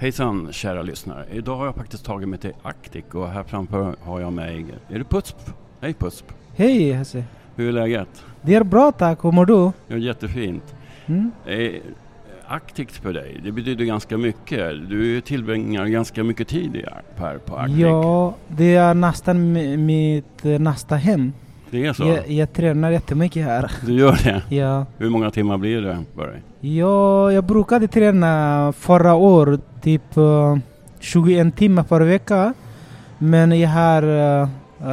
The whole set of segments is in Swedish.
Hejsan kära lyssnare. Idag har jag faktiskt tagit mig till Arctic och här framför har jag mig... Är det Pusp? Hej Pusp! Hej Hasse! Hur är läget? Det är bra tack, hur mår du? Ja, jättefint. Mm? Eh, Arctic för dig, det betyder ganska mycket. Du tillbringar ganska mycket tid här på Arctic. Ja, det är nästan mi- mitt eh, nästa hem. Det är så? Jag, jag tränar jättemycket här. Du gör det? Ja. Hur många timmar blir det för dig? Ja, jag brukade träna förra året typ eh, 21 timmar per vecka. Men jag har uh,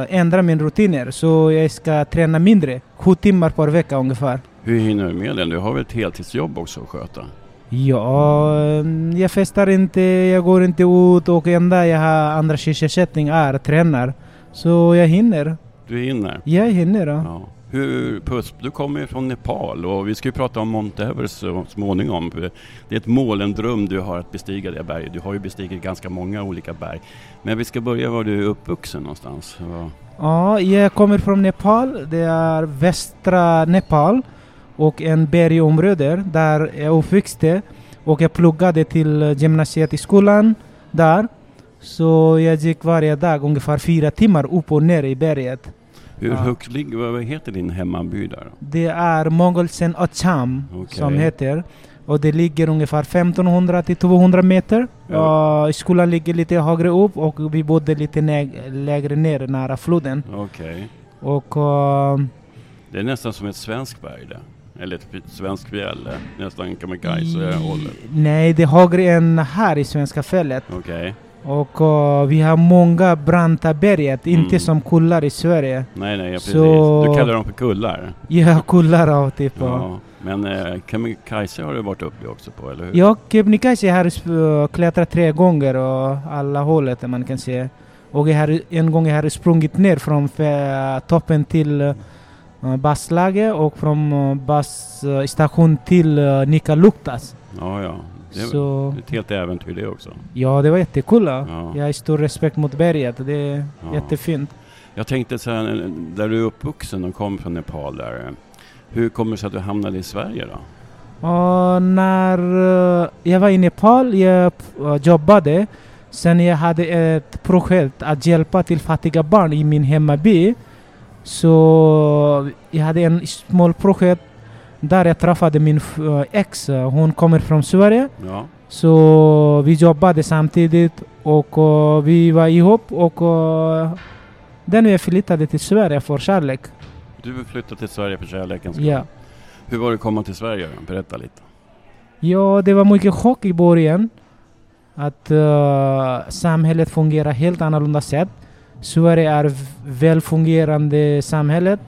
ändrat min rutiner så jag ska träna mindre. 7 timmar per vecka ungefär. Hur hinner du med det? Du har väl ett heltidsjobb också att sköta? Ja, eh, jag festar inte, jag går inte ut och enda jag har andra sysselsättning är tränar. Så jag hinner. Du hinner? Jag hinner. Ja. Ja. Hur, Pusp, du kommer ju från Nepal och vi ska ju prata om Mount Everest så småningom. Det är ett mål, en dröm du har att bestiga det berget. Du har ju bestigit ganska många olika berg. Men vi ska börja var du är uppvuxen någonstans. Ja. Ja, jag kommer från Nepal. Det är västra Nepal och en bergområde där jag uppväxte. Och jag pluggade till gymnasiet i skolan där. Så jag gick varje dag ungefär fyra timmar upp och ner i berget. Hur Ja. högt ligger, vad heter din hemmaby där? Det är Mongolsen Acham Okej. som heter. Och det ligger ungefär 1500 till 200 meter. Ja. Och skolan ligger lite högre upp och vi bodde lite lägre ner nära floden. Okej. Och eh, Det är nästan som ett svenskt berg det. Eller ett svenskt fjäll. eh, Nästan Kebnekaise-hållet. Nej, det är högre än här i Svenska fället. Okej. Och eh, vi har många branta berget, inte Mm. som kullar i Sverige. Nej, nej, ja, precis. Så- Du kallar dem för kullar. Ja, kullar av typ. Ja. Ja. Men eh, Kebnekaise har du varit uppe också på, eller hur? Jag Kebnekaise har uh, klättrat tre gånger och alla hållet man kan se. Och jag har, en gång jag har sprungit ner från uh, toppen till uh, basslaget och från uh, basstation till uh, Nikaluktas. Ja, ja. Det är Så ett helt äventyr det också. ja, det var jättekul. Ja. Jag har stor respekt mot berget. Det är Ja. jättefint. Jag tänkte så här, där du är uppvuxen och kom från Nepal där. Hur kommer det sig att du hamnade i Sverige då? Och när uh, jag var i Nepal, jag jobbade. Sen jag hade ett projekt att hjälpa till fattiga barn i min hemmaby. Så jag hade en small projekt där jag träffade min uh, ex. Uh, Hon kommer från Sverige. Ja, Så vi jobbade samtidigt och uh, vi var ihop och uh, den jag flyttade till Sverige för kärlek. du flyttade till Sverige för kärlekens skull. Ja. Hur var det att komma till Sverige? Berätta lite. Ja, det var mycket chock i början. Att eh, samhället fungerar helt annorlunda sätt. Sverige är välfungerande samhället.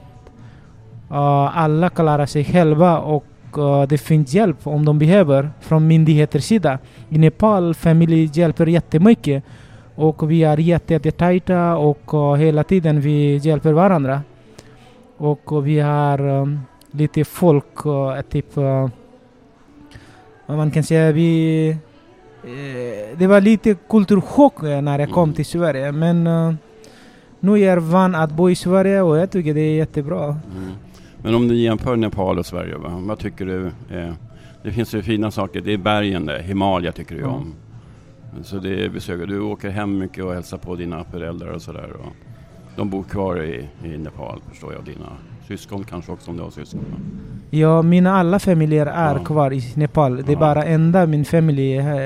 Eh, alla klarar sig själva och eh, det finns hjälp om de behöver från myndigheters sida. I Nepal familj hjälper jättemycket. Och vi är jätte, jättetajta och eh, hela tiden vi hjälper varandra. Och vi har eh, lite folk, eh, typ och man kan säga vi... Det var lite kulturchock när jag kom Mm. till Sverige men nu är jag van att bo i Sverige och jag tycker det är jättebra. Mm. Men om du jämför Nepal och Sverige, va? vad tycker du? Eh, det finns ju fina saker. Det är bergen där, Himalaya tycker du Ja. om. Så det är besök. Du åker hem mycket och hälsar på dina föräldrar och sådär. De bor kvar i, i Nepal förstår jag. Dina syskon kanske också om du har syskon. Ja, mina alla familjer är Ja. kvar i Nepal. Det är Ja. bara enda min familj här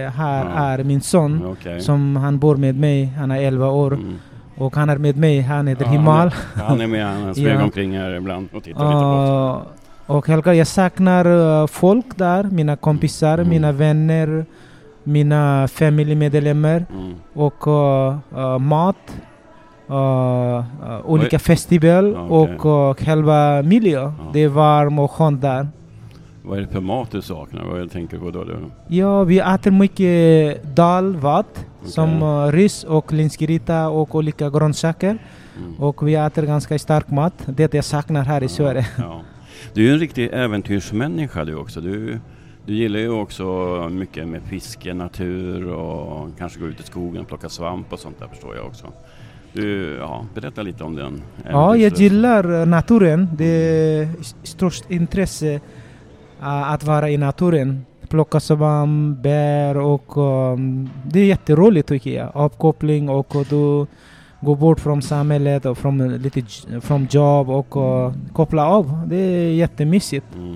Ja. är min son. Okej. Som han bor med mig, han är 11 år. Mm. Och han är med mig, han heter Ja, Himal. Han är, han är med, han smyger Ja. omkring här ibland och tittar lite på oss. Uh, och självklart, jag saknar uh, folk där. Mina kompisar, Mm. mina vänner, mina familjemedlemmar. Mm. och uh, uh, mat, uh, uh, olika Oj. festival Ja, okej. och uh, själva miljö. Det är varmt och skönt där. Vad är det för mat du saknar? Vad tänker du på då? Ja, vi äter mycket dal, vat, som uh, ris och linsgryta och olika grönsaker. Mm. Och vi äter ganska stark mat. Det jag saknar här i Sverige. Ja. Du är ju en riktig äventyrsmänniska du också. Du, du gillar ju också mycket med fiske, natur och kanske gå ut i skogen och plocka svamp och sånt där förstår jag också. Du, ja, berätta lite om den. Ja, jag gillar uh, naturen. Det är störst intresse uh, att vara i naturen. plocka svamp, bär och um, det är jätteroligt tycker jag. Avkoppling och, och du går bort från samhället och från, lite, från jobb och uh, koppla av. Det är jättemysigt. Mm.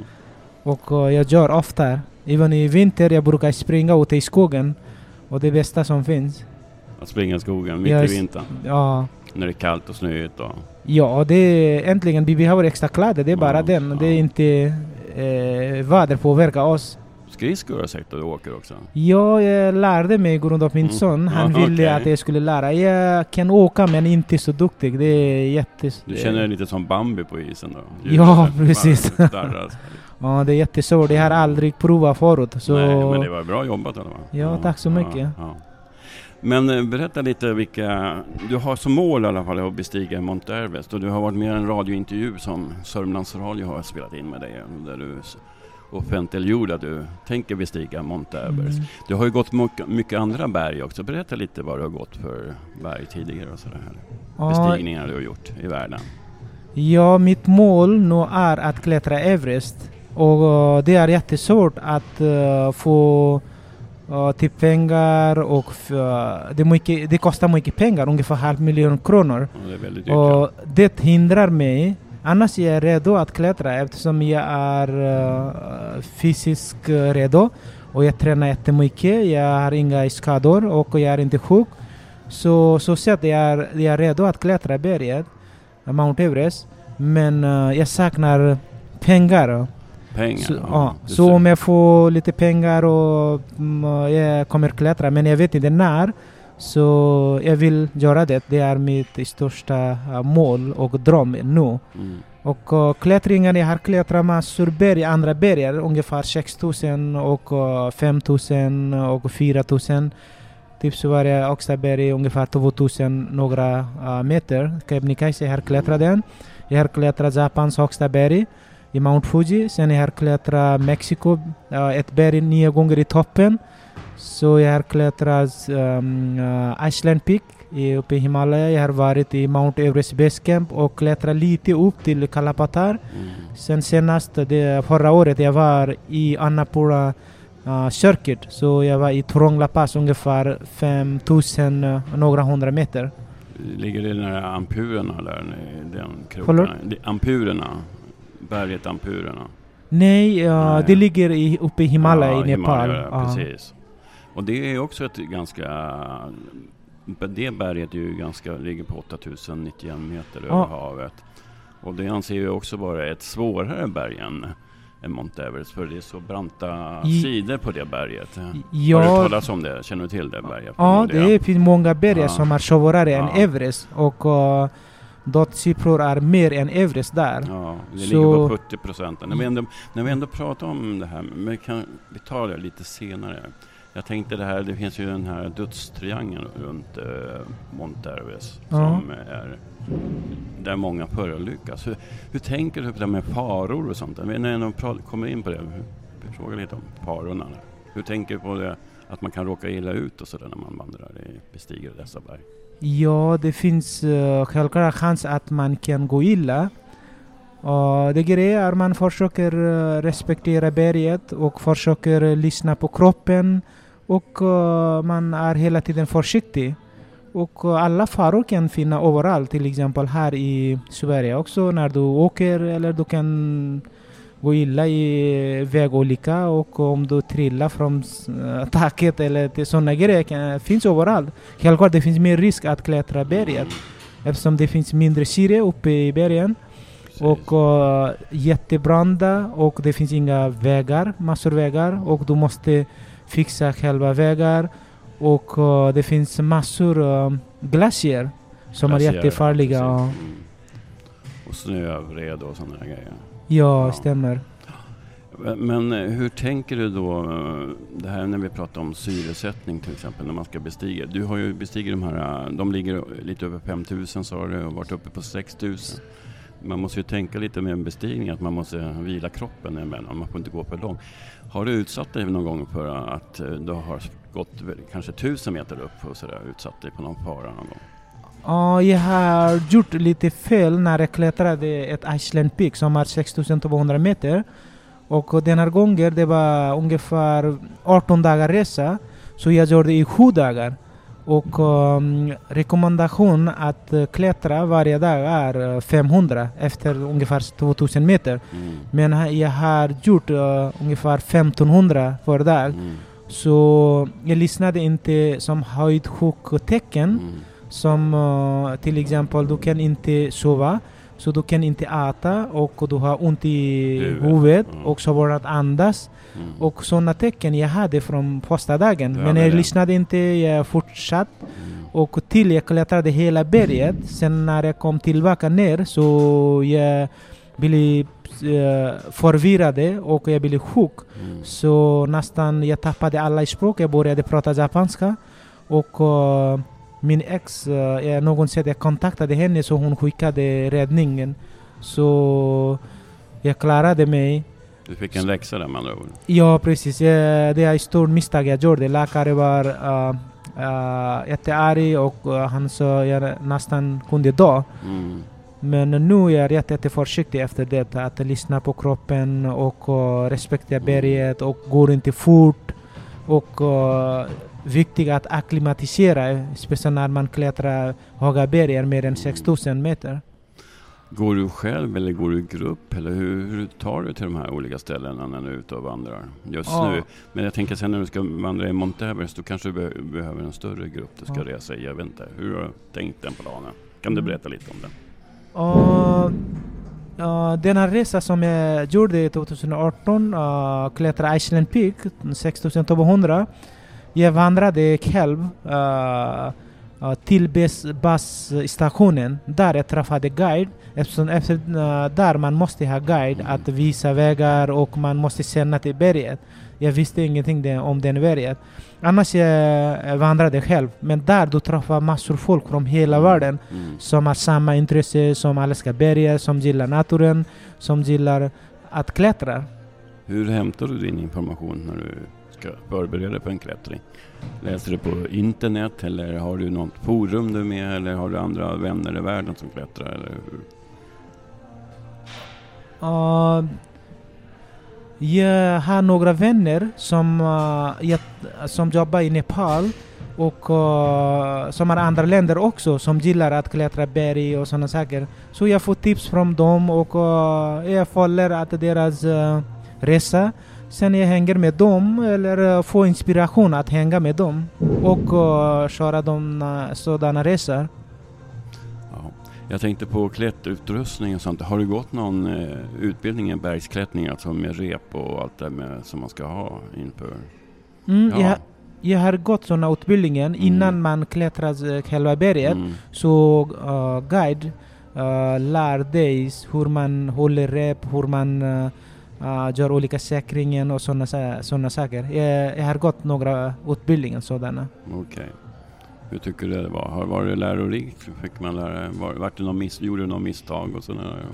Och uh, jag gör ofta. Även i vinter jag brukar springa ute i skogen. Och det bästa som finns. Att springa i skogen mitt Yes. i vintern. Ja, När det är kallt och snöigt. Och, ja det är äntligen, vi behöver extra kläder. Det är bara Ja, den. Det är ja. inte eh, väder påverkar oss. skridskor har jag sett att du åker också. Ja, jag lärde mig på grund av min Mm. son. Han Ja, ville okej. att jag skulle lära. Jag kan åka men inte så duktig. Det är jätte... Du känner dig lite som Bambi på isen då? Ja, precis. Ja, det är jättesvårt. Jag har aldrig provat förut. Så... Nej, men det var bra jobbat i alla fall. Ja, tack så mycket. ja. Men eh, berätta lite vilka... Du har som mål i alla fall att bestiga Mount Everest och du har varit med i en radiointervju som Sörmlands Radio har spelat in med dig där du offentliggjorde att du tänker bestiga Mount Everest. Mm. Du har ju gått mycket, andra berg också. Berätta lite vad du har gått för berg tidigare och sådär. Ja, Bestigningar du har gjort i världen. Ja, mitt mål nu är att klättra Everest. Och eh, det är jättesvårt att eh, få uh, till pengar och f- eh, det, mycket, det kostar mycket pengar, ungefär halv miljon kronor. Och det. Och det hindrar mig. Annars är jag redo att klättra eftersom jag är uh, fysiskt redo. Och jag tränar jättemycket, jag har inga skador och jag är inte sjuk. Så så sett jag är jag är redo att klättra berget, Mount Everest. Men eh, jag saknar pengar. Pengar. Så, ja. så om jag får lite pengar och mm, jag kommer klättra, men jag vet inte när. Så jag vill göra det. Det är mitt största eh, mål och dröm nu. Mm. Och uh, klättringen, jag har klättrat massor berg, andra berg, ungefär 6000 och uh, 5000 och 4000. Typ så var det högsta berg ungefär 2000 några uh, meter. Kebnekaise, jag har klättrat den. Jag har klättrat Japans högsta berg i Mount Fuji. Sen jag har klättrat Mexiko, uh, ett berg nio gånger i toppen. Så jag har klättrat um, uh, Iceland Peak i, uppe i Himalaya. Jag har varit i Mount Everest Base Camp och klättrat lite upp till Kalapatar. Mm. Sen senast, det, förra året, jag var i Annapurna uh, Circuit. Så jag var i Trångla Pass ungefär 5000, uh, några hundra meter. Ligger det nära Ampurerna där? Den krokarna? Ampurerna? Berget Ampurerna? Nej, uh, Nej. det ligger i, uppe i Himalaya Ja, i Nepal. Himalaya, Ja. precis. Och det är också ett ganska... Det berget är ju ganska, ligger på 8091 meter över Ja. havet. Och det anser jag också vara ett svårare berg än, än Mount Everest. För det är så branta I- sidor på det berget. Har du Ja, talat om det? Känner du till det berget? ja, förmodligen? det finns många berg Ja. som är svårare än Ja. Everest. Och uh, dödssiffror är mer än Everest där. Ja, det Så- ligger på 70 procent. När, vi ändå- när vi ändå pratar om det här, men kan, vi tar det lite senare. Jag tänkte det här, det finns ju den här dödstriangeln runt eh, Mount Everest Ja. som är där många förolyckas. Hur, hur tänker du på det med faror och sånt? När jag kommer in på det, hur- fråga lite om farorna. Hur tänker du på det att man kan råka illa ut och sådär när man vandrar i, bestiger dessa berg? Ja, det finns uh, självklart chans att man kan gå illa. Och det grejen är att man försöker uh, respektera berget och försöker uh, lyssna på kroppen. Och uh, man är hela tiden försiktig. Och alla faror kan finnas överallt, till exempel här i Sverige också när du åker eller du kan gå illa i vägolycka och om du trillar från eh, taket eller sådana grejer kan, finns överallt. Självklart det finns mer risk att klättra berget eftersom det finns mindre syre uppe i bergen Precis. och uh, jättebranda och det finns inga vägar, massor vägar och du måste fixa själva vägar och uh, det finns massor uh, glacier som är Glaciärer, jättefarliga. Ja, Mm. Och snövred och sådana grejer. Ja Ja. stämmer. Men eh, hur tänker du då, eh, det här när vi pratar om syresättning till exempel, när man ska bestiga. Du har ju bestigit de här, eh, de ligger lite över 5000 sa du och varit uppe på 6000. Man måste ju tänka lite med en bestigning, att man måste vila kroppen emellan, man får inte gå för långt. Har du utsatt dig någon gång för att du har gått kanske 1000 meter upp och sådär, utsatt dig på någon fara någon gång? Ja, jag har gjort lite fel när jag klättrade ett Iceland Peak som är 6200 meter. Och den här gången, det var ungefär 18 dagar resa. Så jag gjorde i sju dagar. Och um, rekommendation att uh, klättra varje dag är uh, 500 efter ungefär 2000 meter. Mm. Men jag har gjort uh, ungefär 1500 per dag. Mm. Så jag lyssnade inte som höjdsjukktecken. Mm. Som uh, till exempel, du kan inte sova. Så du kan inte äta och du har ont i Huvudet, mm. och svårt att andas. Mm. Och sådana tecken jag hade från första dagen. Ja, Men jag lyssnade inte, jag fortsatte. Mm. Och till jag klättrade hela berget. Sen när jag kom tillbaka ner så jag blev uh, förvirrad och jag blev sjuk. Mm. Så nästan jag tappade alla språk. Jag började prata japanska. Och uh, min ex, jag någon sätt jag kontaktade henne så hon skickade räddningen. Så jag klarade mig. Du fick en läxa där med andra ord. Ja precis, jag, det är ett stort misstag jag gjorde. Läkare var uh, uh, jättearg och uh, han sa jag nästan kunde dö. Mm. Men nu är jag jätte, jätte försiktig efter det. Att lyssna på kroppen och uh, respektera berget och går inte fort. Och uh, viktigt att akklimatisera, speciellt när man klättrar höga berg, mer än 6000 meter. Går du själv eller går du i grupp? Eller hur, hur tar du till de här olika ställena när du är ute och vandrar? Just Ja. nu. Men jag tänker sen när du ska vandra i Mount Everest, då kanske du be- behöver en större grupp du ska Ja. resa i. Jag vet inte. Hur har du tänkt den planen? Kan du Mm. berätta lite om den? Uh, den här resan som jag gjorde 2018, uh, klättra Iceland Peak, 6200. Jag vandrade själv uh, uh, till bas- basstationen. Där jag träffade guide. Eftersom efter, uh, där man måste ha guide att visa vägar och man måste känna till berget. Jag visste ingenting om den berget. Annars jag, vandrade själv. Men där du träffar massor folk från hela världen Mm. som har samma intresse, som älskar berget, som gillar naturen, som gillar att klättra. Hur hämtar du din information när du ska förbereda dig för en klättring? Läser du på internet eller har du något forum du är med eller har du andra vänner i världen som klättrar? Eller hur? Uh, jag har några vänner som, uh, jag, som jobbar i Nepal och uh, som har andra länder också som gillar att klättra berg och sådana saker. Så jag får tips från dem och uh, jag följer att deras uh, resa. Sen jag hänger med dem eller uh, får inspiration att hänga med dem och uh, köra de uh, sådana resor. Ja. Jag tänkte på klätterutrustning och sånt. Har du gått någon eh, utbildning i bergsklättring, alltså med rep och allt det med, som man ska ha inför? Mm, Ja. jag, jag har gått sådana utbildningen Mm. innan man klättrar eh, själva berget. Mm. Så uh, guide uh, lär dig hur man håller rep, hur man uh, gör olika säkringen och sådana såna saker. Jag, jag har gått några utbildningar sådana. Okej. Hur tycker du det var? Har det lärorikt? Fick man lära, var, vart det någon miss, gjorde du några misstag och sådär?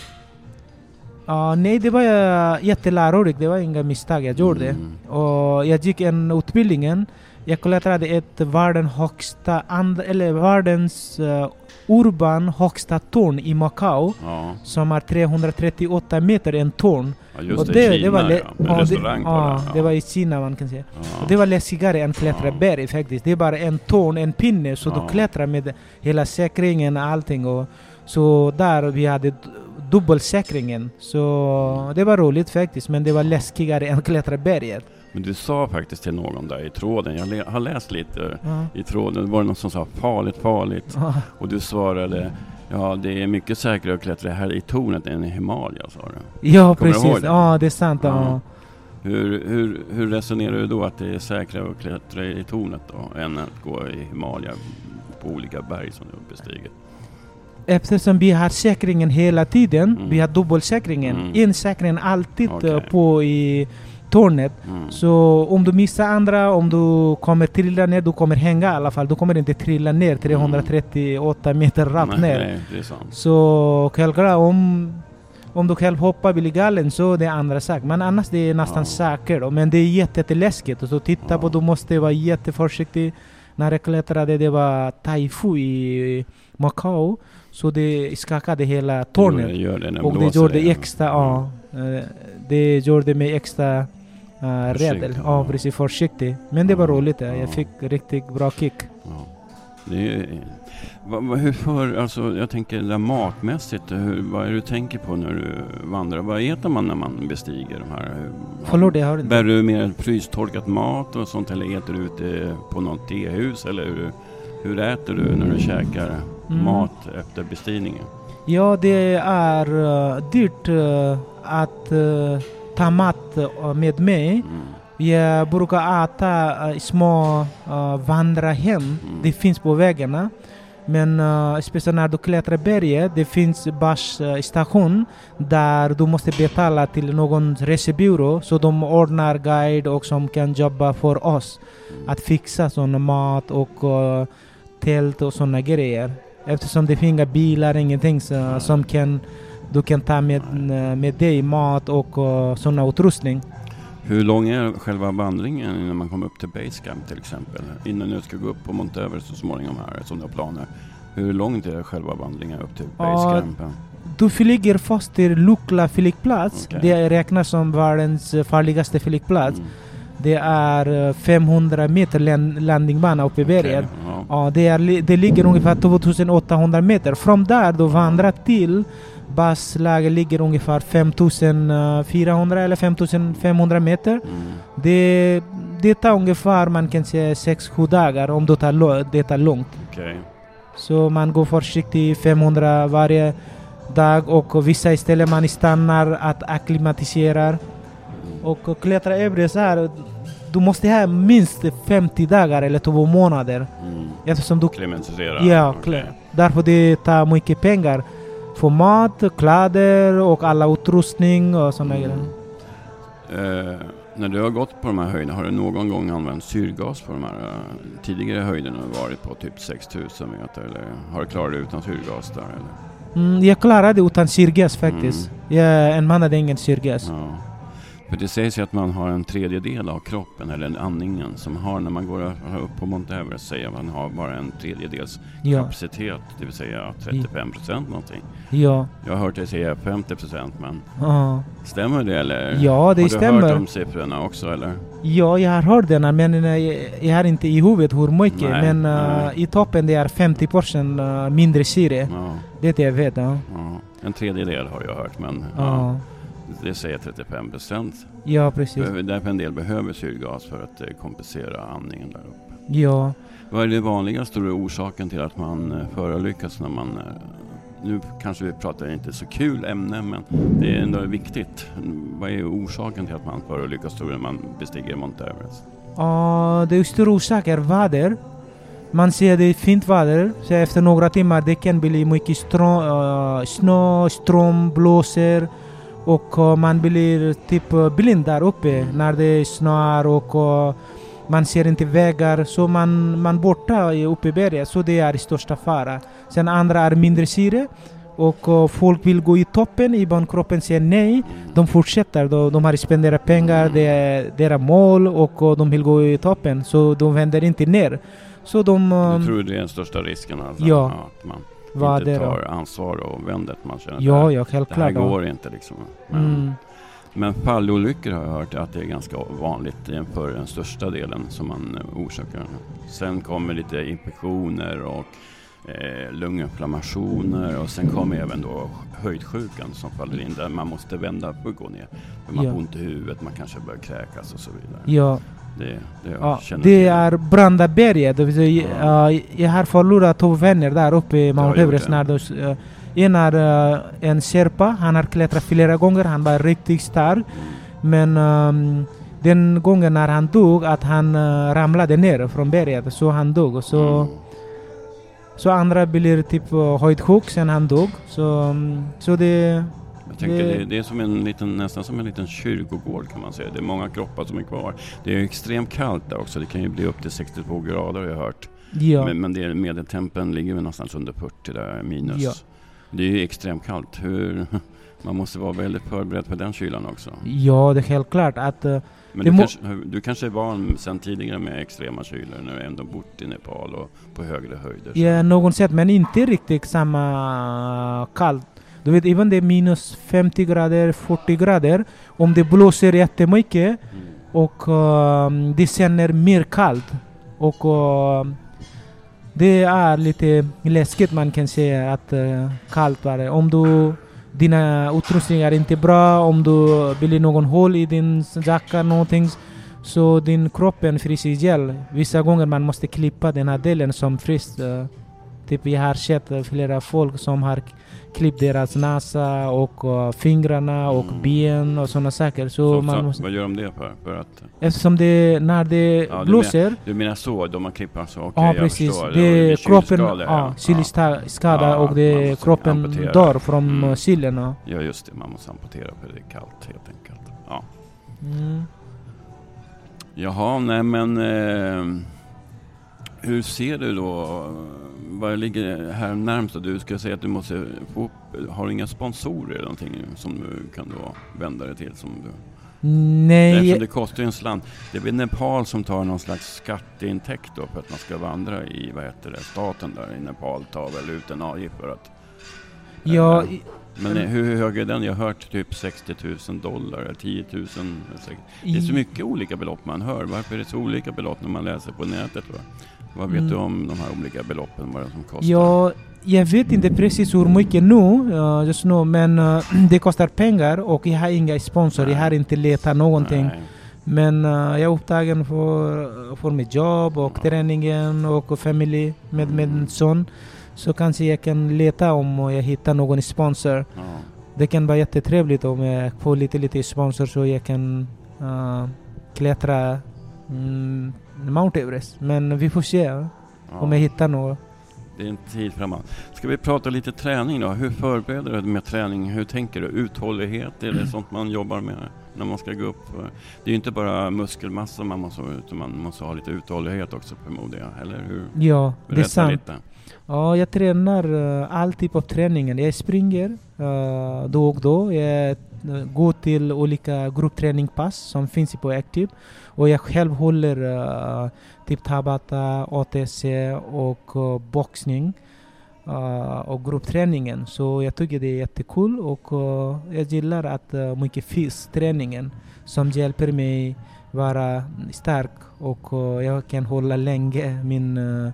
Uh, nej, det var uh, jättelärorikt. Det var inga misstag jag gjorde. Mm. Och jag gick en utbildningen. Jag klättrade ett världens högsta, and, eller världens uh, urban högsta torn i Macao. Ja, Som är 338 meter en torn. ja just och det, det, Kina det var ja. En ja, restaurang det, på ja, den. det var i Kina man kan säga. ja. Och det var läskigare än klättra Ja. berg faktiskt. Det är bara en torn, en pinne, så Ja. du klättrar med hela säkringen och allting. Och, så där vi hade dubbelsäkringen. Så det var roligt faktiskt, men det var läskigare än klättra berget. Men du sa faktiskt till någon där i tråden, jag har läst lite Ja. i tråden, var det någon som sa farligt, farligt. Ja. Och du svarade, ja det är mycket säkrare att klättra här i tornet än i Himalaya sa du. Ja, Kommer du precis. det? Ja, det är sant. Ja. Hur, hur, hur resonerar du då att det är säkrare att klättra i tornet då än att gå i Himalaya på olika berg som du bestiger? Eftersom vi har säkringen hela tiden, Mm. vi har dubbelsäkringen. Mm. En säkring alltid eh, på i tornet. Mm. Så om du missar andra, om du kommer trilla ner, du kommer hänga i alla fall. Du kommer inte trilla ner 338 meter rakt Mm. Ner. Nej, det är sant. Så självklart om, om du själv hoppar blir galen så är det andra sak. Men annars det är nästan Ja. säkert. Men det är jätte- jätteläskigt. Så titta Ja. på, du måste vara jätteförsiktig. När jag klättrade, det var taifu i Macao. Så det skakade hela Jo, tornet. det gör det när Och det gjorde extra, ja, Eh, det gjorde mig extra uh, rädd. Försiktig, Ja, precis. Försiktig. Men det var roligt. eh. ja. Jag fick riktigt bra kick. Ja. Är, vad, vad, hur för, alltså, jag tänker det där matmässigt, hur, vad är det du tänker på när du vandrar? Vad äter man när man bestiger de här? Förlåt, jag hörde. Bär du mer frystorkat mat och sånt eller äter du ute på något tehus? Eller hur, hur äter du när du käkar Mm. mat efter bestigningen? Ja, det är uh, dyrt uh, att uh, ta mat uh, med mig. Mm. Jag brukar äta uh, små uh, vandrarhem. Mm. Det finns på vägarna. Men uh, speciellt när du klättrar berget, det finns basstation där du måste betala till någon resebyrå så de ordnar guide och som kan jobba för oss Mm. att fixa sån mat och uh, tält och såna grejer. Eftersom det finns inga bilar, ingenting så, som kan, du kan ta med, uh, med dig mat och uh, sån utrustning. Hur lång är själva vandringen innan man kommer upp till Basecamp till exempel? Innan du ska gå upp på Mount Everest så småningom här som du har planer. Hur långt är själva vandringen upp till Basecamp? Du flyger först till Lukla flygplats. Okej. Det räknas som världens eh, farligaste flygplats. Mm. Det är eh, 500 meter land- landningbana uppe i berget. Okej, ja. Ja, det, är, det ligger ungefär 2800 meter. Från där du vandrar till basläge ligger ungefär 5400 eller 5500 meter. Mm. Det, det tar ungefär man kan säga 6-7 dagar om du tar det tar långt. Okej. Så man går försiktigt 500 varje dag och vissa ställen man stannar att akklimatisera. Mm. Och klättra Everest här, du måste ha minst 50 dagar eller 2 månader. Mm. Eftersom du Klimatisera? Ja, klart. Därför det tar mycket pengar. För mat, kläder och alla utrustning och sådana Mm. grejer. Eh, när du har gått på de här höjderna, har du någon gång använt syrgas på de här eh, tidigare höjderna du varit på? Typ 6000 meter eller har du klarat dig utan syrgas där eller? Mm, jag klarade utan syrgas faktiskt. Mm. Jag använde ingen syrgas. Ja. För det sägs ju att man har en tredjedel av kroppen, eller andningen, som har när man går upp på Mount Everest, säger man har bara en tredjedels Ja, kapacitet, det vill säga 35 procent någonting. ja, Jag har hört dig säga 50 procent, men ja. stämmer det eller? Ja, det har du stämmer. hört de siffrorna också eller? Ja, jag har hört den men eh, jag, har inte i huvudet hur mycket. Nej, men eh, nej. i toppen det är 50 procent eh, mindre syre. Ja, Det jag vet. Ja. ja. En tredjedel har jag hört, men Ja, det säger 35 procent. ja precis. Därför en del behöver syrgas för att eh, kompensera andningen där uppe. Ja. Vad är det vanligaste orsaken till att man eh, förolyckas när man... eh, Nu kanske vi pratar inte så kul ämne, men det är ändå viktigt. Vad är orsaken till att man förolyckas tror när man bestiger Mount Everest? Uh, det är stor orsak är väder. Man ser det är fint väder, så efter några timmar det kan bli mycket strå, uh, snö, storm, blåser och uh, man blir typ uh, blind där uppe när det snöar och uh, man ser inte vägar så man, man borta i- uppe i berget så det är största fara. Sen andra är mindre syre och folk vill gå i toppen, ibland kroppen säger nej. De fortsätter, de, de har spenderat pengar, det är deras mål och, de vill gå i toppen. Så de vänder inte ner. Så de... Du tror det är den största risken? Alltså, Ja. Att man vad inte det då? tar ansvar och vänder att man känner Ja, det, här, ja, det här självklart. ja. går inte liksom. Men, Mm. men fallolyckor har jag hört att det är ganska vanligt jämför den största delen som man orsakar. Sen kommer lite infektioner och eh, lunginflammationer och sen kommer även då höjdsjukan som faller in där man måste vända för att gå ner. För man Ja. får ont i huvudet, man kanske börjar kräkas och så vidare. Ja, Det, det ja. det är Brandaberget. Ja. uh, jag har förlorat två vänner där uppe i Mount Everest. När de, uh, en är uh, en Sherpa, han har klättrat flera gånger, han var riktigt stark. Mm. Men um, den gången när han dog, att han uh, ramlade ner från berget, så han dog. Så, Mm. så andra blir typ uh, höjdsjuk sen han dog. Så, um, så det... Jag tänker Det- det, det är som en liten, nästan som en liten kyrkogård kan man säga. Det är många kroppar som är kvar. Det är extremt kallt där också. Det kan ju bli upp till 62 grader har jag hört. Ja, Men, men det medeltempen ligger väl någonstans under 40 där minus. Ja. Det är ju extremt kallt. Hur, man måste vara väldigt förberedd för den kylan också. ja, det är helt klart att... uh, Men du, kanske, du kanske är van sedan tidigare med extrema kylor när du ändå bott i Nepal och på högre höjder. Ja, något sätt, men inte riktigt samma kallt. Du vet, även det är minus 50 grader, 40 grader. Om det blåser jättemycket Mm. och ehm, det känner mer kallt. Och ehm, det är lite läskigt man kan säga att uh, kallt var det. Om du, dina utrustningar är inte bra, om du blir någon hål i din jacka någonting så din kroppen fryser ihjäl. Vissa gånger man måste klippa den här delen som fryser. Uh, typ vi har sett uh, flera folk som har klippt deras näsa och uh, fingrarna och Mm. ben och sådana saker. Så, Så, man så, måste, Vad gör de det för? för att, eftersom det, när det Ja, du blåser du menar så, de har klippt så? Okej, Ja jag precis. Det är kroppen, ja, kylskada Ja, och det kroppen amputera. dör från Mm. kylen. ja. Ja just det, man måste amputera för det är kallt helt enkelt. Ja. Mm. Jaha, nej men eh, hur ser du då? Vad ligger här närmst? Du ska säga att du måste få upp, har du inga sponsorer eller någonting som du kan då vända dig till? Som du, Nej, Eftersom det kostar ju en slant. Det är väl Nepal som tar någon slags skatteintäkt då för att man ska vandra i, vad heter det, staten där i Nepal tar väl ut en avgift för att... ja, Eh, Men hur hög är den? Jag har hört typ 60 000 dollar, eller 10 000. säkert. Det är så mycket olika belopp man hör. Varför är det så olika belopp när man läser på nätet? Va? Vad vet Mm. du om de här olika beloppen, vad det som kostar? Ja, jag vet inte precis hur mycket nu, uh, just nu, men uh, det kostar pengar och jag har inga sponsor. Jag har inte letat någonting. Nej. Men uh, jag är upptagen för, för mitt jobb och Ja. träningen och familj med min son. Så kanske jag kan leta om jag hittar någon sponsor. Ja. Det kan vara jättetrevligt om jag får lite, lite sponsor så jag kan uh, klättra mm, Mount Everest. Men vi får se Ja. om jag hittar något. Det är en tid framåt. Ska vi prata lite träning då? Hur förbereder du dig med träning? Hur tänker du? Uthållighet, är det sånt man jobbar med när man ska gå upp? Det är ju inte bara muskelmassa man måste ha, utan man måste ha lite uthållighet också förmodar jag, eller hur? Ja, det är Berätta sant. lite. Ja, jag tränar uh, all typ av träningen. Jag springer uh, då och då. Jag gå till olika gruppträningspass som finns på Active. Och jag själv håller uh, typ Tabata, ATC och uh, boxning. Uh, och gruppträningen. Så jag tycker det är jättekul och uh, jag gillar att uh, mycket fysträningen som hjälper mig vara stark och uh, jag kan hålla länge min uh,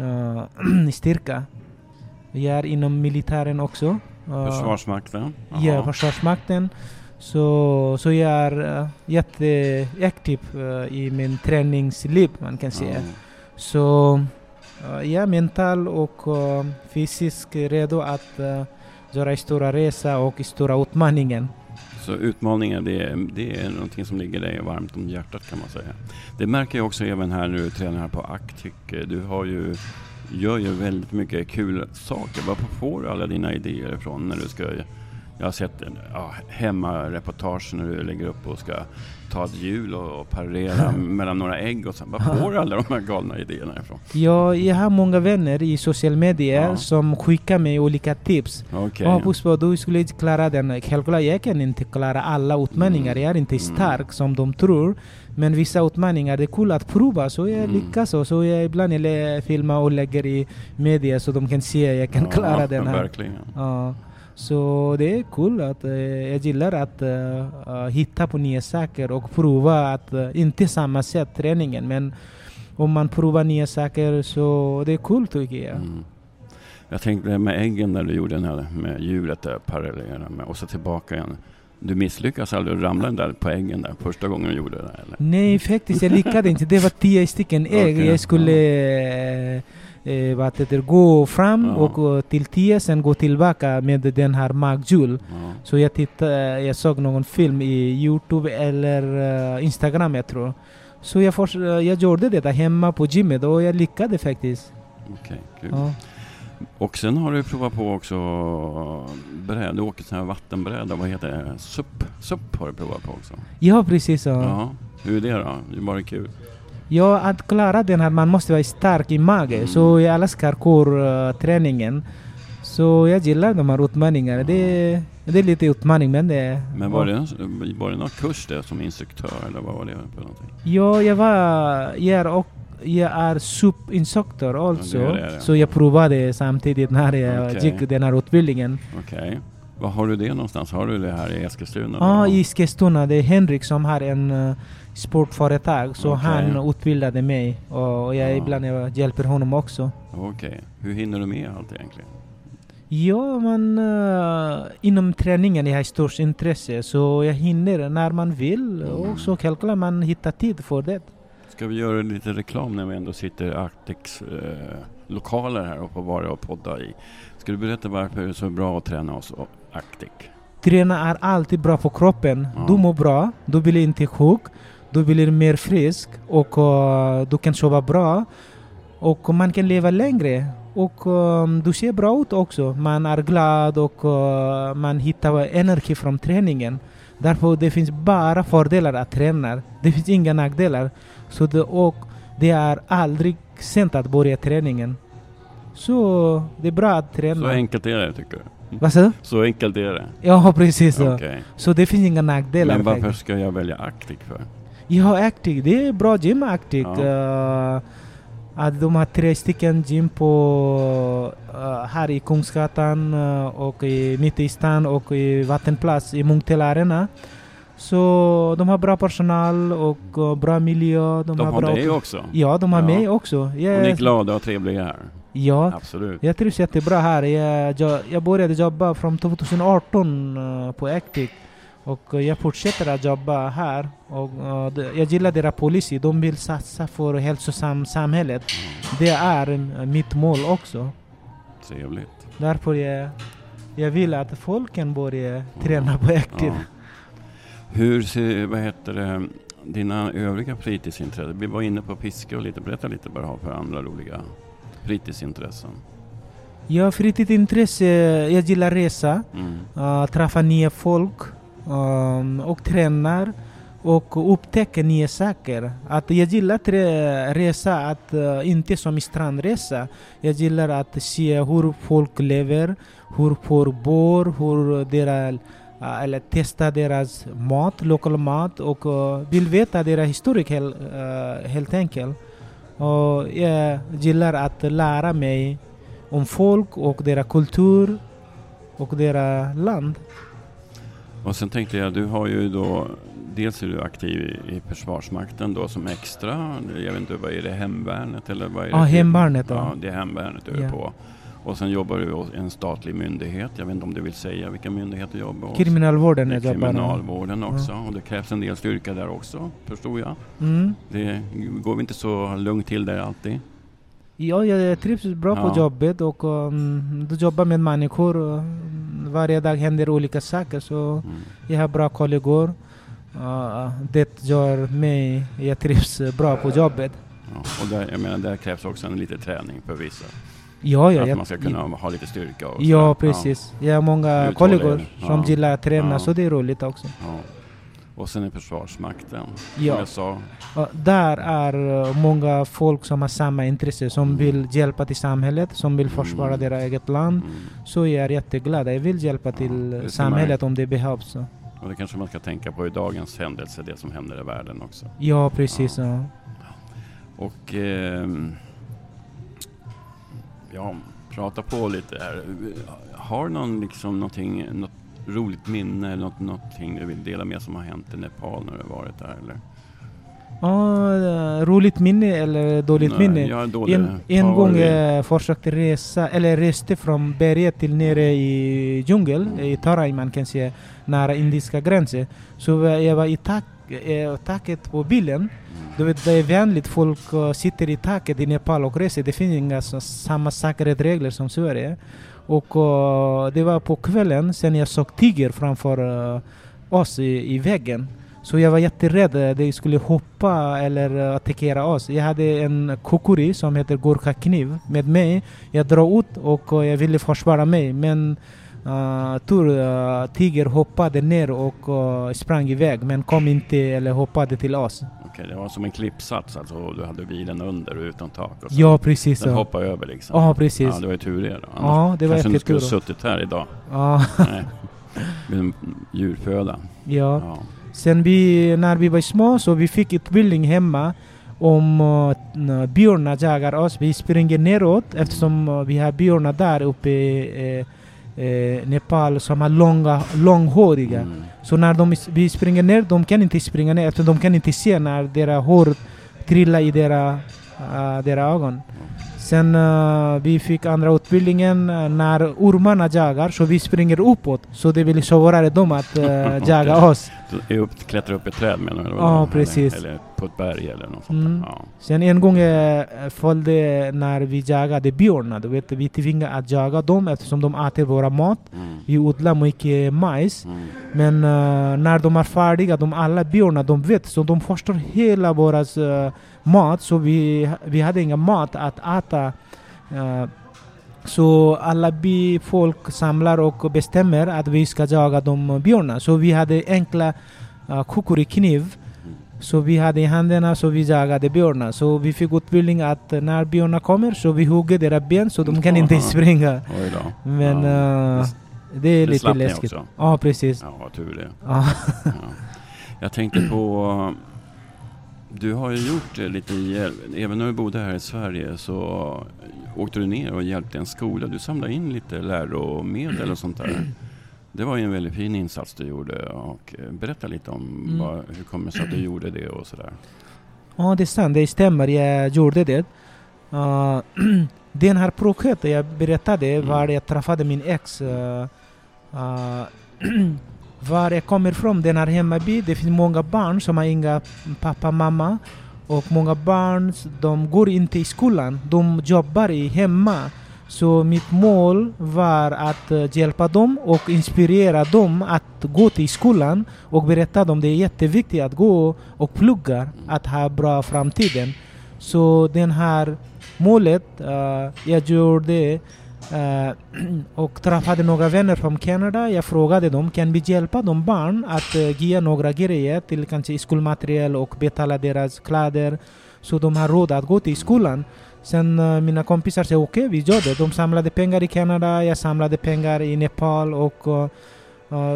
uh, styrka. Jag är inom militären också. Försvarsmakten? Ja, Jaha. Försvarsmakten. Så, så jag är uh, jätteaktiv uh, i min träningsliv man kan säga. Ja. Så uh, jag är mental och fysiskt redo att göra stora resa och stora utmaningen. Så utmaningar, det är, det är någonting som ligger dig varmt om hjärtat kan man säga. Det märker jag också även här du tränar här på Actic. Du har ju, gör ju väldigt mycket kul saker. Var får du alla dina idéer ifrån när du ska jag har sett ja, hemmareportage när du lägger upp och ska ta ett hjul och, och parera mellan några ägg och sen. Var får du alla de här galna idéerna ifrån? Jag, jag har många vänner i social media Ja. som skickar mig olika tips. Okej. Ja, Puspa, du skulle klara den. Självklart, jag kan inte klara alla utmaningar. Mm. Jag är inte Mm. stark som de tror. Men vissa utmaningar, det är kul att prova. Så jag Mm. lyckas. Och så jag ibland lä- filmar och lägger i media så de kan se att jag kan klara den här. Verkligen. Ja. Så det är kul att eh, jag gillar att eh, hitta på nya saker och prova att, eh, inte samma sätt träningen men om man provar nya saker så det är kul tycker jag. Mm. Jag tänkte med äggen där du gjorde den här med hjulet där parallella med och så tillbaka igen. Du misslyckas aldrig att ramla den där på äggen där första gången du gjorde det eller? Nej faktiskt, jag lyckades inte. Det var tio stycken ägg. Okej, Jag skulle eh, eh, vad heter gå fram Ja. och till tio, sen gå tillbaka med den här maghjul. Ja. Så jag, tittade, jag såg någon film i Youtube eller eh, Instagram jag tror. Så jag, eh, jag gjorde det där hemma på gymmet och jag lyckades faktiskt. Okej, kul. Ja. Och sen har du provat på också bräd, du åker sån här vattenbräda, vad heter det? SUP? SUP har du provat på också? ja, precis. Ja. Ja. Hur är det då? Det är bara kul. Ja, att klara den här, man måste vara stark i magen. Mm. Så jag älskar core-träningen. Så jag gillar de här utmaningarna. Det, det är lite utmaning men det... Men var det, var det någon kurs där som instruktör eller vad var det för någonting? Ja, jag var... Jag är, och, jag är supinstruktör Ja, alltså. är det, ja. Så jag provade samtidigt när jag Okej. gick den här utbildningen. Okej. Var har du det någonstans? Har du det här i Eskilstuna? Ja, då? i Eskilstuna. Det är Henrik som har en uh, sportföretag. Så Okej. han utbildade mig och jag Ja. ibland jag hjälper honom också. Okej. Hur hinner du med allt egentligen? Ja, men uh, inom träningen jag har störst intresse så jag hinner när man vill Mm. och så självklart man hittar tid för det. Ska vi göra lite reklam när vi ändå sitter i Arctics eh, lokaler här och på Vara och podda i? Ska du berätta varför det är så bra att träna hos Arctic? Träna är alltid bra för kroppen. Ja. Du mår bra, du blir inte sjuk, du blir mer frisk och uh, du kan sova bra och man kan leva längre. Och um, du ser bra ut också. Man är glad och uh, man hittar energi från träningen. Därför det finns bara fördelar att träna. Det finns inga nackdelar. Så det, och det är aldrig sent att börja träningen. Så det är bra att träna. Så enkelt är det tycker du? Vad sa du? Så enkelt är det? Ja, precis. så. Okej. Så det finns inga nackdelar. Men varför faktiskt. ska jag välja Arctic för? Ja, Actic. Det är bra gym Actic. Ja. Uh, att de har tre stycken gym på uh, här i Kungsgatan uh, och i, mitt i stan och i Vattenplats i Munktell Arena. Så de har bra personal och bra miljö. De, De har bra dig också? Ja, de har Ja. mig också. Och ni är Jag, glada och trevliga här? ja, Absolut. jag trivs jättebra här. Jag, jag, jag började jobba från 2018 uh, på Actic och uh, jag fortsätter att jobba här. Och, uh, det- jag gillar deras policy. De vill satsa för samhället. Det är uh, mitt mål också. Trevligt. Därför jag, jag vill att folk kan börja träna på Actic. Ja. Hur ser, vad heter det, dina övriga fritidsintressen? Vi var inne på fiske och lite, berätta lite vad du har för andra roliga fritidsintressen. Har fritidsintresse. Jag gillar resa. Mm. uh, träffa nya folk um, och tränar och upptäcka nya saker. Att jag gillar att re- resa, att uh, inte som strandresa. Jag gillar att se hur folk lever, hur folk bor, hur deras eller testa deras mat, lokal mat och uh, vill veta deras historik hel, uh, helt enkelt. Och jag gillar att lära mig om folk och deras kultur och deras land. Och sen tänkte jag, du har ju då, dels är du aktiv i, i Försvarsmakten då som extra, jag vet inte, vad är det, hemvärnet eller vad är det? Ja, hemvärnet. Ja, det är hemvärnet du är Ja. på. Och sen jobbar du hos en statlig myndighet, jag vet inte om du vill säga vilka myndigheter du jobbar hos? Kriminalvården är kriminalvården också och det krävs en del styrka där också, förstod jag. Mm. Det går inte så lugnt till där alltid? Ja, jag trivs bra Ja. på jobbet och um, du jobbar med människor. Och, varje dag händer olika saker så Mm. jag har bra kollegor. Uh, det gör mig, jag trivs bra på jobbet. Ja. Och där, jag menar, där krävs också en lite träning för vissa. Ja, ja, att jag- man ska kunna ha lite styrka och Ja, sådär. precis. Jag har många Uthållighet. kollegor som Ja. gillar att träna Ja. så det är roligt också. Ja. Och sen är Försvarsmakten, Ja. som jag sa. Och där är uh, många folk som har samma intresse, som Mm. vill hjälpa till samhället, som vill försvara Mm. deras eget land. Mm. Så jag är jätteglad. Jag vill hjälpa till samhället om det behövs. Så. Och det kanske man ska tänka på i dagens händelse, det som händer i världen också. Ja, precis. Ja. Och ehm, ja, prata på lite här. Har någon liksom någonting, något roligt minne eller något, någonting du vill dela med som har hänt i Nepal när du varit där eller? Ja, eh, roligt minne eller dåligt Nej, minne? Ja, dåligt. En, en gång jag försökte resa, eller reste från berget till nere i djungel, i Tarai man kan säga, nära indiska gränsen. Så jag var i tak, eh, taket på bilen. Du vet, det är vänligt folk eh, sitter i taket i Nepal och reser. Det finns inga så, samma säkerhetsregler som Sverige. Och uh, det var på kvällen sen jag såg tiger framför uh, oss i, i väggen. Så jag var jätterädd att de skulle hoppa eller attackera oss. Jag hade en kukuri som heter Gorka kniv med mig. Jag drar ut och jag ville försvara mig men uh, tur uh, tiger hoppade ner och uh, sprang iväg men kom inte eller hoppade till oss. Okej, det var som en klippsats alltså, du hade bilen under och utan tak och så. Ja precis. Den hoppade över liksom. ja precis. Ja, det var ju tur det då. Annars Ja, det var kanske du skulle suttit här idag. Ja, Nej. Djurföda. ja. Ja. Sen vi, när vi var små så vi fick utbildning hemma om uh, björnar jagar oss. Vi springer neråt eftersom uh, vi har björnar där uppe uh, eh, Nepal som är långa, långhåriga. Mm. Så när de, vi springer ner, de kan inte springa ner eftersom de kan inte se när deras hår trillar i deras, uh, deras ögon. Sen uh, vi fick andra utbildningen uh, när ormarna jagar, så vi springer uppåt. Så det blir svårare dem att uh, jaga oss. Upp, klättra upp i ett träd menar du? Ja, Eller- precis. Eller på ett berg eller något sånt Mm. Ja. Sen en gång uh, följde när vi jagade björnar, du vet, vi tvingade att jaga dem eftersom de äter våra mat. Mm. Vi odlar mycket majs. Mm. Men uh, när de är färdiga, de alla björnar, de vet, så de förstör hela våras uh, mat. Så vi, vi hade inga mat att äta. Uh, så alla byfolk samlar och bestämmer att vi ska jaga de björnar. Så vi hade enkla uh, kukurikniv. Så vi hade i händerna så vi jagade björnar. Så vi fick utbildning att när björnar kommer så vi hugger deras ben så de kan inte Aha. springa. Oj då. Men Ja. uh, Det- är det lite läskigt. också? Ja, precis. Ja, tur det. Ja. Ja. Jag tänkte på... Du har ju gjort eh, lite hjälp. Även när du bodde här i Sverige så åkte du ner och hjälpte en skola. Du samlade in lite läromedel och sånt där. Det var ju en väldigt fin insats du gjorde. Och eh, berätta lite om Mm. vad, hur kommer det sig att du gjorde det och sådär. Ja, det är sant. Det stämmer. Jag gjorde det. Uh, den här projektet jag berättade Mm. var jag träffade min ex. Uh, uh, var jag kommer ifrån, den här hemmaby, det finns många barn som har inga pappa, mamma. Och många barn, de går inte i skolan. De jobbar i hemma. Så mitt mål var att eh, hjälpa dem och inspirera dem att gå till skolan och berätta dem det är jätteviktigt att gå och plugga, att ha bra framtiden. Så den här målet uh, jag gjorde Eh, och träffade några vänner från Kanada. Jag frågade dem, kan vi hjälpa de barn att uh, ge några grejer till kanske skolmaterial och betala deras kläder så de har råd att gå till skolan. Sen uh, mina kompisar sa okej, vi gör det. De samlade pengar i Kanada, jag samlade pengar i Nepal och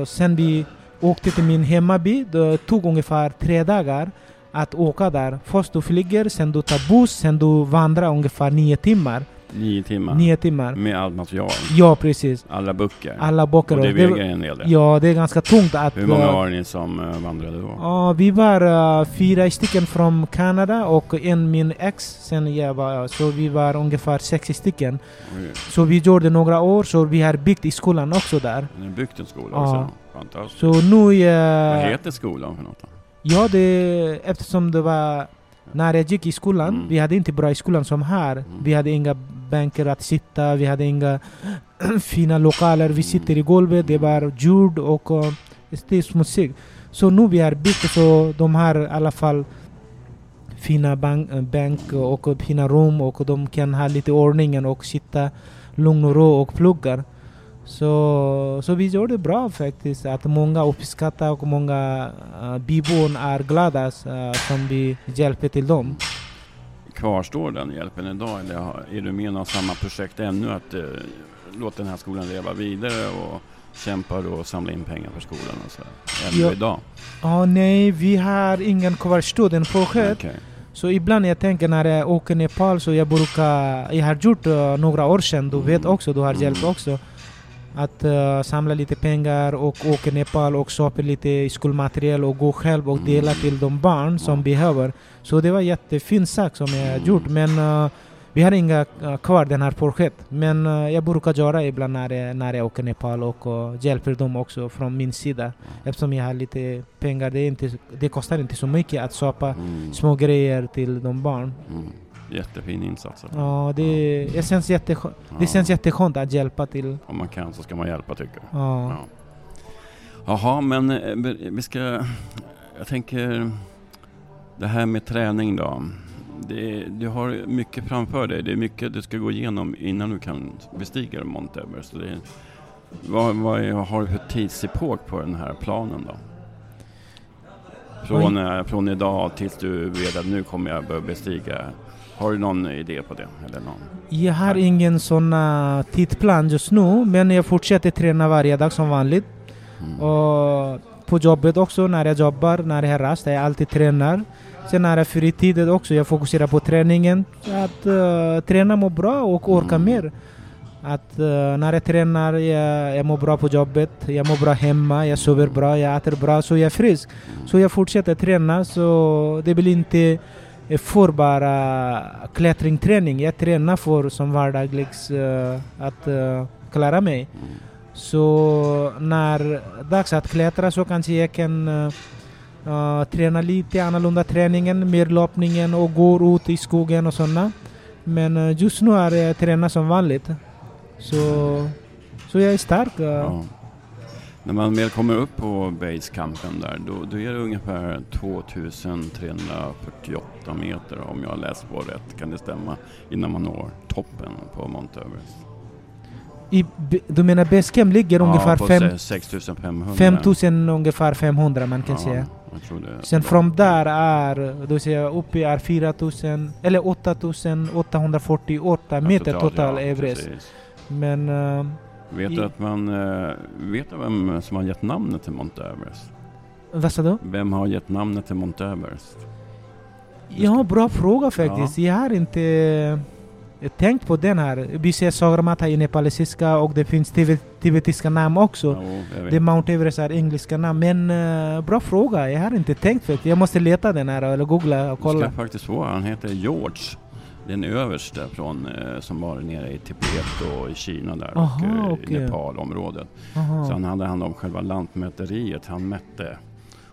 sen vi åkte till min hemmaby. Det tog ungefär tre dagar att åka där. Först du flyger, sen du tar buss, sen du vandrar ungefär nio timmar. Nio timmar. Nio timmar. Med allt material. Ja, precis. Alla böcker. Alla böcker. och det väger en del. Ja, det är ganska tungt att... Hur många var ni som eh, vandrade då? Ja, vi var eh, fyra stycken från Kanada och en min ex. Sen jag var, så vi var ungefär sex stycken. Oj, Så vi gjorde några år, så vi har byggt i skolan också där. Ni har byggt en skola Ja. också? Fantastiskt. Så nu... Vad Uh, heter skolan för något ja, det, eftersom det var... När jag gick i skolan, Mm. vi hade inte bra i skolan som här. Vi hade inga bänkar att sitta, vi hade inga fina lokaler. Vi sitter i golvet, det var ljud och uh, det är smutsigt. Så nu vi har byggt så de har i alla fall fina bank, eh, bänk och fina rum och de kan ha lite ordning och sitta lugn och ro och pluggar. Så, så vi gör det bra faktiskt. Att många uppskattar och många uh, bybor är glada uh, som vi hjälper till dem. Kvarstår den hjälpen idag eller är du med i samma projekt ännu att eh, låta den här skolan leva vidare och kämpar och samla in pengar för skolan och så ännu Ja. idag? Ja, nej, vi har ingen kvarstående projekt. Okej. Så ibland jag tänker när jag åker Nepal så jag brukar, jag har gjort uh, några år sedan, du vet Mm. också, du har Mm. hjälpt också. Att uh, samla lite pengar och åka Nepal och köpa lite skolmaterial och gå själv och dela Mm. till de barn som behöver. Så det var jättefin sak som jag gjort. Men uh, vi har inga uh, kvar den här projekt. Men jag brukar göra ibland när jag, när jag åker Nepal och uh, hjälper dem också från min sida. Eftersom jag har lite pengar, det, inte, det kostar inte så mycket att köpa Mm. små grejer till de barn. Mm. Jättefin insats. Ja, det, det, känns jätte, det känns jätteskönt att hjälpa till. Om man kan så ska man hjälpa tycker jag. Ja. Ja. Jaha, men eh, vi ska... Jag tänker... Det här med träning då. Det, du har mycket framför dig. Det är mycket du ska gå igenom innan du kan bestiga Mount Everest. Det, vad, vad är, har du för tidsepok på den här planen då? Från, eh, från idag tills du vet att nu kommer jag börja bestiga. Har du någon idé på det? Eller någon? Jag har ingen sån uh, tidplan just nu, men jag fortsätter träna varje dag som vanligt. Mm. Och på jobbet också, när jag jobbar, när jag har rast, jag alltid tränar. Sen när jag fritiden också, jag fokuserar på träningen. Att uh, träna må bra och orka Mm. mer. Att eh, när jag tränar, jag, jag mår bra på jobbet, jag mår bra hemma, jag sover bra, jag äter bra, så jag är frisk. Så jag fortsätter träna, så det blir inte jag får bara klättringträning. Jag tränar för som vardagligs uh, att uh, klara mig. Mm. Så när dags att klättra så kanske jag kan uh, uh, träna lite annorlunda träningen, mer löpningen och gå ut i skogen och sådana. Men uh, just nu är jag tränar som vanligt. Så, så jag är stark. Uh. Ja. När man väl kommer upp på basecampen där, då, då är det ungefär 2348 meter om jag har läst på rätt, kan det stämma? Innan man når toppen på Mount Everest. I, du menar Basecamp ligger ungefär på fem- se- 6500. 5000 ungefär 500 man kan ja, säga. Sen från där är, säger jag uppe är 4000 eller 8848 meter Ja, total ja, Everest. precis. Men uh, Vet I- du att man eh, vet du vem som har gett namnet till Mount Everest? vad sa du? Vem har gett namnet till Mount Everest? Ja, bra fråga faktiskt. Jag har inte eh, tänkt på den här. Vi ser Sagarmatha i nepalesiska och det finns tibe- tibetiska namn också. Vet. Det Mount Everest är engelska namn. Men eh, bra fråga. Jag har inte tänkt faktiskt. Jag måste leta den här eller googla och Det kolla. ska faktiskt vara. Han heter George. Den överste från, eh, som var nere i Tibet och i Kina där Aha, och eh, i okej. Nepalområdet. Aha. Så han hade hand om själva lantmäteriet. Han mätte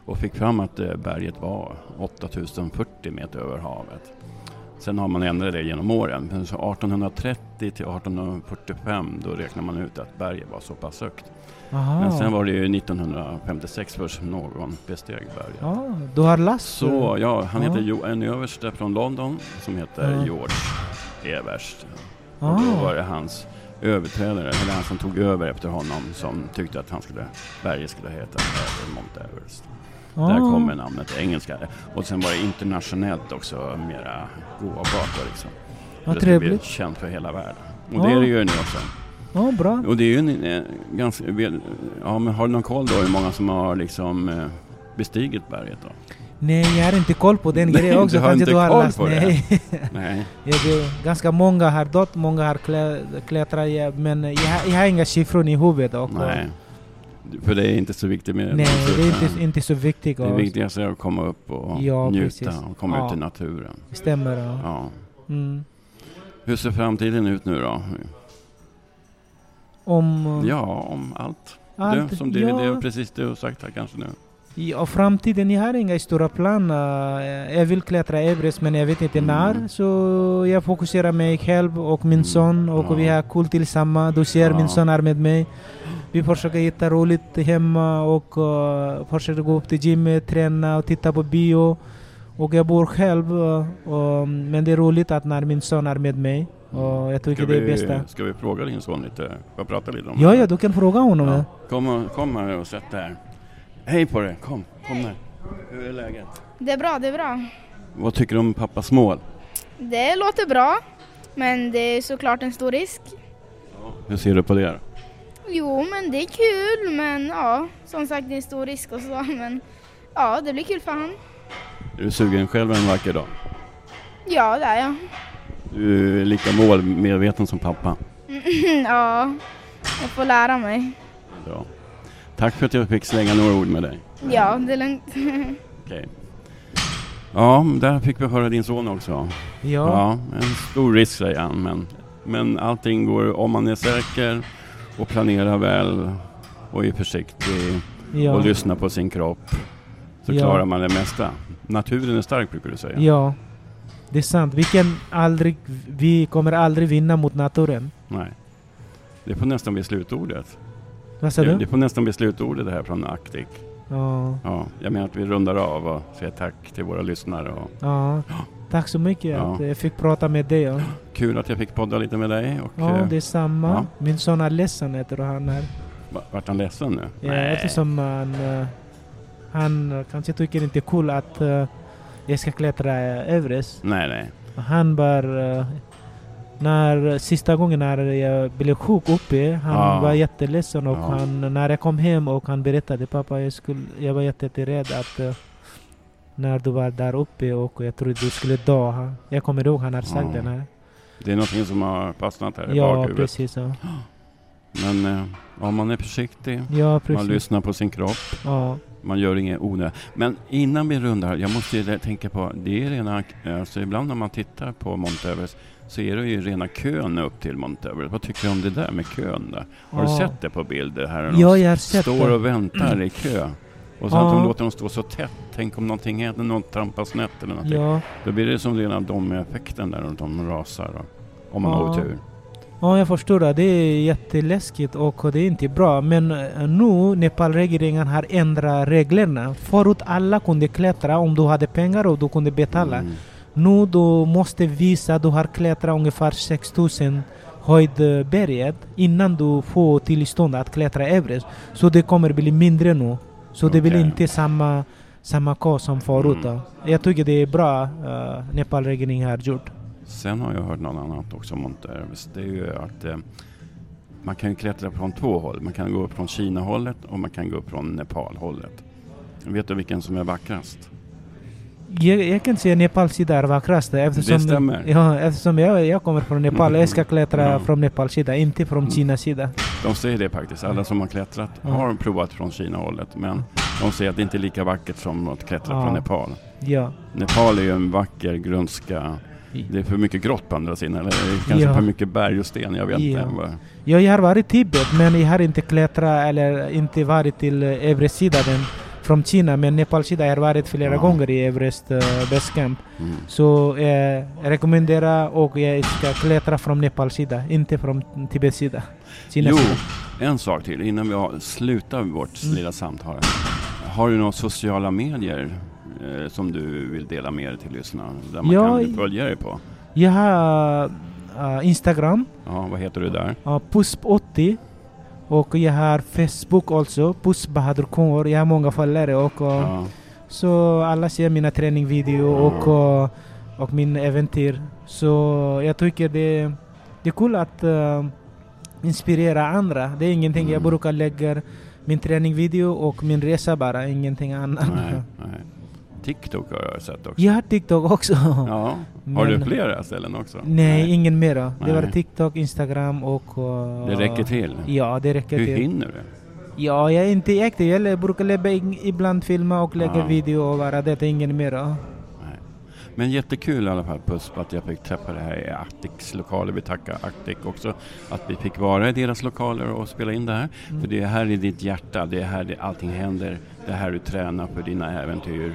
och fick fram att eh, berget var 8040 meter över havet. Sen har man ändrat det genom åren. Men så 1830 till 1845 då räknar man ut att berget var så pass högt. Aha. Men sen var det ju 1956 först någon besteg berget. Ja, du har läst? Så ja, han Ja. heter jo, en överste från London som heter Ja. George Everst. Och Ah. då var det hans överträdare, eller han som tog över efter honom som tyckte att han skulle, berget skulle heta Mount Everest. Där Ah. kommer namnet engelska. Och sen var det internationellt också mera gåbart då liksom. Vad det skulle bli trevligt. känt för hela världen. Och Ja. det är det ju nu också. Ja, bra. Och det är ju en, eh, ganska, ja men har du någon koll då hur många som har liksom eh, bestigit berget då? Nej, jag har inte koll på den Nej, grejen också. du har Kanske inte du har koll läst. på det? Nej. Nej. Ja, det, ganska många har dött, många har klä, klättrat, men jag, jag har inga siffror i huvudet. Och, Nej. För det är inte så viktigt med nej, det är inte, inte så viktigt. Det viktigaste är att komma upp och Ja, njuta precis. och komma Ja. ut i naturen. Stämmer. Ja. Ja. Mm. Hur ser framtiden ut nu då? Om... Ja, om allt. allt, du, som det, ja, det är precis det du har sagt här kanske nu. Ja, framtiden, jag har inga stora planer. Jag vill klättra Everest men jag vet inte Mm. när. Så jag fokuserar mig själv och min Mm. son och Ja. vi har kul tillsammans. Du ser min son är med mig. Vi försöker hitta roligt hemma och uh, försöker gå upp till gymmet, träna och titta på bio. Och jag bor själv. uh, och, men det är roligt att när min son är med mig. Och jag tycker Ska det är vi, bästa. ska vi fråga din son lite? Får prata lite om Ja, det? ja, du kan fråga honom. Ja. Ja. Kom, och- kom här och sätt dig här. Hej på dig, kom, kom här. Hur är läget? Det är bra, det är bra. Vad tycker du om pappas mål? Det låter bra, men det är såklart en stor risk. Hur ser du på det? Jo, men det är kul, men ja, som sagt det är en stor risk och så, men ja, det blir kul för han. Är du sugen själv en vacker dag? Ja, det är jag. Du är lika målmedveten som pappa. ja, jag får lära mig. Bra. Tack för att jag fick slänga några ord med dig. Ja, det är lugnt. Okej. Ja, där fick vi höra din son också. Ja. Ja, en stor risk säger han, men, men allting går om man är säker och planerar väl och är försiktig ja. och lyssnar på sin kropp så Ja. klarar man det mesta. Naturen är stark brukar du säga. Ja, det är sant. Vi, kan aldrig, vi kommer aldrig vinna mot naturen. Nej. Det får nästan bli slutordet. Vad sa Det, du? det får nästan bli slutordet det här från Arctic. Ja, Ja, jag menar att vi rundar av och säger tack till våra lyssnare. Och ja. Tack så mycket Ja. att jag fick prata med dig. Ja, kul att jag fick podda lite med dig. Och, ja eh, det är samma. ja. Min son är ledsen heter han här. va- vart han ledsen nu? Ja, eftersom han, eh, han kanske tycker inte är kul att eh, jag ska klättra Everest. Nej, nej. Han var... när sista gången när jag blev sjuk uppe, han Ja. var jätteledsen och Ja. han, när jag kom hem och han berättade pappa, jag, skulle, jag var jätterädd att eh, när du var där uppe och jag trodde du skulle dö. Han- Jag kommer ihåg han har sagt Ja. den här. Det är någonting som har fastnat här i Ja, bakhuvudet. precis. Ja, Men eh, om man är försiktig, ja man precis. lyssnar på sin kropp, Ja, man gör inget onödigt. Men innan vi rundar, jag måste tänka på, det är rena, alltså ibland när man tittar på Mount Everest så är det ju rena kön upp till Mount Everest. Vad tycker du om det där med kön där? Har du Ja. sett det på bilder här? ja jag har sett står det. och väntar i kö. Och att Ja. de låter dem stå så tätt. Tänk om någonting händer, någon trampar snett eller någonting. Ja, Då blir det som rena dom-effekten där och de rasar. Då, om man Ja. har otur. ja, jag förstår det. Det är jätteläskigt och det är inte bra. Men eh, nu Nepal-regeringen har ändrat reglerna. Förut alla kunde klättra om du hade pengar och du kunde betala. Mm. Nu du måste visa att du har klättrat ungefär 6000 höjdberget innan du får tillstånd att klättra Everest. Så det kommer bli mindre nu. Så det blir inte samma, samma kö som förut. Mm. då. Jag tycker det är bra uh, Nepal-regeringen har gjort. Sen har jag hört något annat också om Mount Everest. Det är ju att eh, man kan klättra från två håll. Man kan gå upp från Kina-hållet och man kan gå upp från Nepal-hållet. Vet du vilken som är vackrast? Jag, jag kan säga Nepals sida är vackrast eftersom, Det stämmer. Ja, eftersom jag, jag kommer från Nepal. Jag ska klättra Ja. från Nepals sida, inte från Mm. Kinas sida. De säger det faktiskt. Alla som har klättrat Ja. har provat från Kina-hållet. Men de säger att det inte är lika vackert som att klättra Ja. från Nepal. Ja. Nepal är ju en vacker grönska. Det är för mycket grått på andra sidan. Eller kanske Ja. för mycket berg och sten. Jag vet Ja. inte. vad- Ja, jag har varit i Tibet men jag har inte klättrat eller inte varit till eh, Everest-sidan från Kina. Men Nepal-sidan har jag varit flera Ja. gånger i Everest uh, Base Camp. Mm. Så eh, jag rekommenderar och jag ska klättra från Nepal-sidan, inte från Tibet-sidan. Jo, Kina-sidan. en sak till innan vi har, slutar vårt Mm. lilla samtal. Har du några sociala medier eh, som du vill dela med dig till lyssnarna? Där man Ja, kan följa dig på? Jag har eh, Instagram, Ja, vad heter du där? uh, Pusp80 och jag har Facebook också, Pusp Bahadur Kongor. Jag har många följare och Ja. så alla ser mina träningsvideo och, uh, och min äventyr. Så jag tycker det, det är kul att uh, inspirera andra. Det är ingenting jag Mm. brukar lägga min träningsvideo och min resa bara, ingenting annat. Nej, nej. TikTok har jag sett också. Jag har TikTok också. Ja. Har du flera ställen också? Nej, ingen mera. Det var Nej. TikTok, Instagram och... uh, Det räcker till. Ja, det räcker Hur till. hinner du? Ja, jag är inte aktiv. Jag brukar lägga ibland filma och lägga Ja. video och bara det. är Ingen mera. Nej. Men jättekul i alla fall Pusp att jag fick träffa dig här i Arctics lokaler. Vi tackar Arctic också att vi fick vara i deras lokaler och spela in det här. Mm. För det är här i ditt hjärta, det är här det, allting händer. Det är här du tränar för dina äventyr.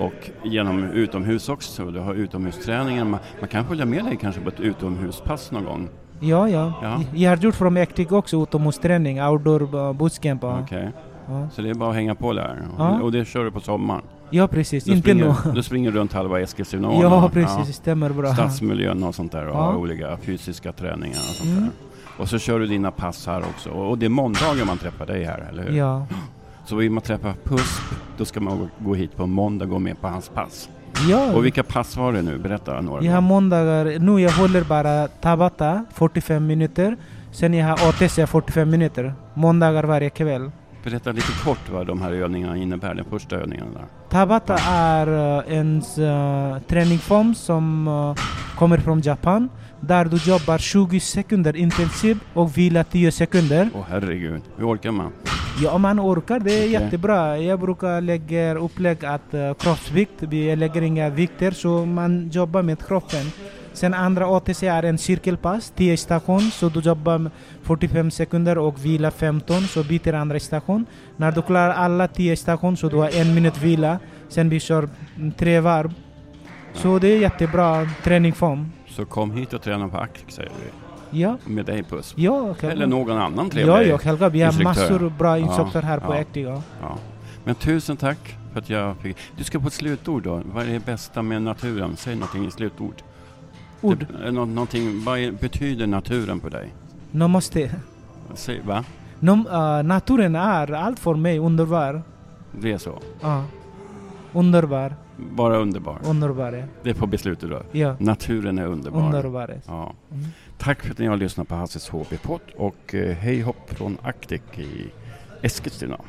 Och genom utomhus också, du har utomhusträningen. Man, man kan följa med dig kanske på ett utomhuspass någon gång. Ja, ja, Ja. Jag har gjort från Actic också utomhusträning, outdoor uh, bootcamp. Ja. Okej, Ja. så det är bara att hänga på där. Ja. Och, det kör du på sommaren. ja, precis. Du inte nu. springer, du springer runt halva Eskilstuna. Ja, precis. Stämmer bra. stadsmiljön och sånt där och Ja. olika fysiska träningar och sånt Mm. där. Och så kör du dina pass här också. Och det är måndagar man träffar dig här, eller hur? Ja. Så vill man träffa PUSP, då ska man gå- hit på måndag och gå med på hans pass. ja. Och vilka pass var det nu? Berätta några. Jag har måndagar, nu jag håller bara Tabata 45 minuter. Sen jag har ATC 45 minuter. Måndagar varje kväll. Berätta lite kort vad de här övningarna innebär, den första övningen där. Tabata är uh, en uh, träningsform som uh, kommer från Japan. Där du jobbar 20 sekunder intensivt och vila 10 sekunder. Åh herregud, hur orkar man? Ja, om man orkar, det är Okej. jättebra. Jag brukar lägga upplägg att uh, kroppsvikt, jag lägger inga vikter så man jobbar med kroppen. Sen andra ATC är en cirkelpass, 10 station, så du jobbar med 45 sekunder och vila 15, så byter andra station. När du klarar alla 10 station så du har en minut vila, sen vi kör mm, tre varv. Så det är jättebra träningsform. Så kom hit och träna på Arctic säger vi. Ja, Med dig PUSP. ja, Eller någon annan trevlig. Ja, ja, Helga, vi har massor bra Ja, instruktörer här på. Ja. Men tusen tack för att jag fick... Du ska på ett slutord då. Vad är det bästa med naturen? Säg någonting i slutord. Ord. Det, är nå- någonting, vad betyder naturen för dig? Namaste. Säg, va? Nom, uh, naturen är allt för mig underbar. Det är så? Ja. Underbar. Bara underbar? Underbar. ja. Det får beslutet då. Ja. Naturen är underbar. Underbar. Ja. Mm. Tack för att ni har lyssnat på Hasses HB-podd och eh, hej hopp från Actic i Eskilstuna.